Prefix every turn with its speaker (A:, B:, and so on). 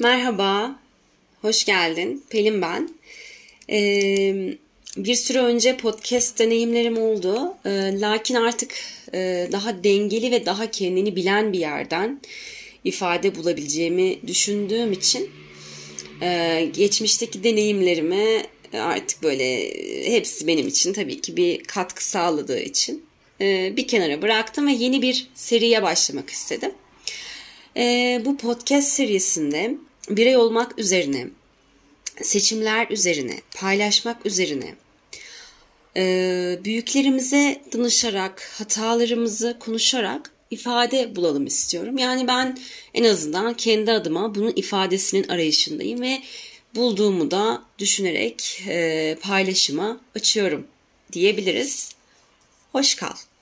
A: Merhaba, hoş geldin. Pelin ben. Ee, bir süre önce podcast deneyimlerim oldu. Ee, lakin artık e, daha dengeli ve daha kendini bilen bir yerden ifade bulabileceğimi düşündüğüm için e, geçmişteki deneyimlerime artık böyle hepsi benim için tabii ki bir katkı sağladığı için e, bir kenara bıraktım ve yeni bir seriye başlamak istedim. E, bu podcast serisinde birey olmak üzerine, seçimler üzerine, paylaşmak üzerine, e, büyüklerimize danışarak, hatalarımızı konuşarak ifade bulalım istiyorum. Yani ben en azından kendi adıma bunun ifadesinin arayışındayım ve bulduğumu da düşünerek e, paylaşıma açıyorum diyebiliriz. Hoş kal.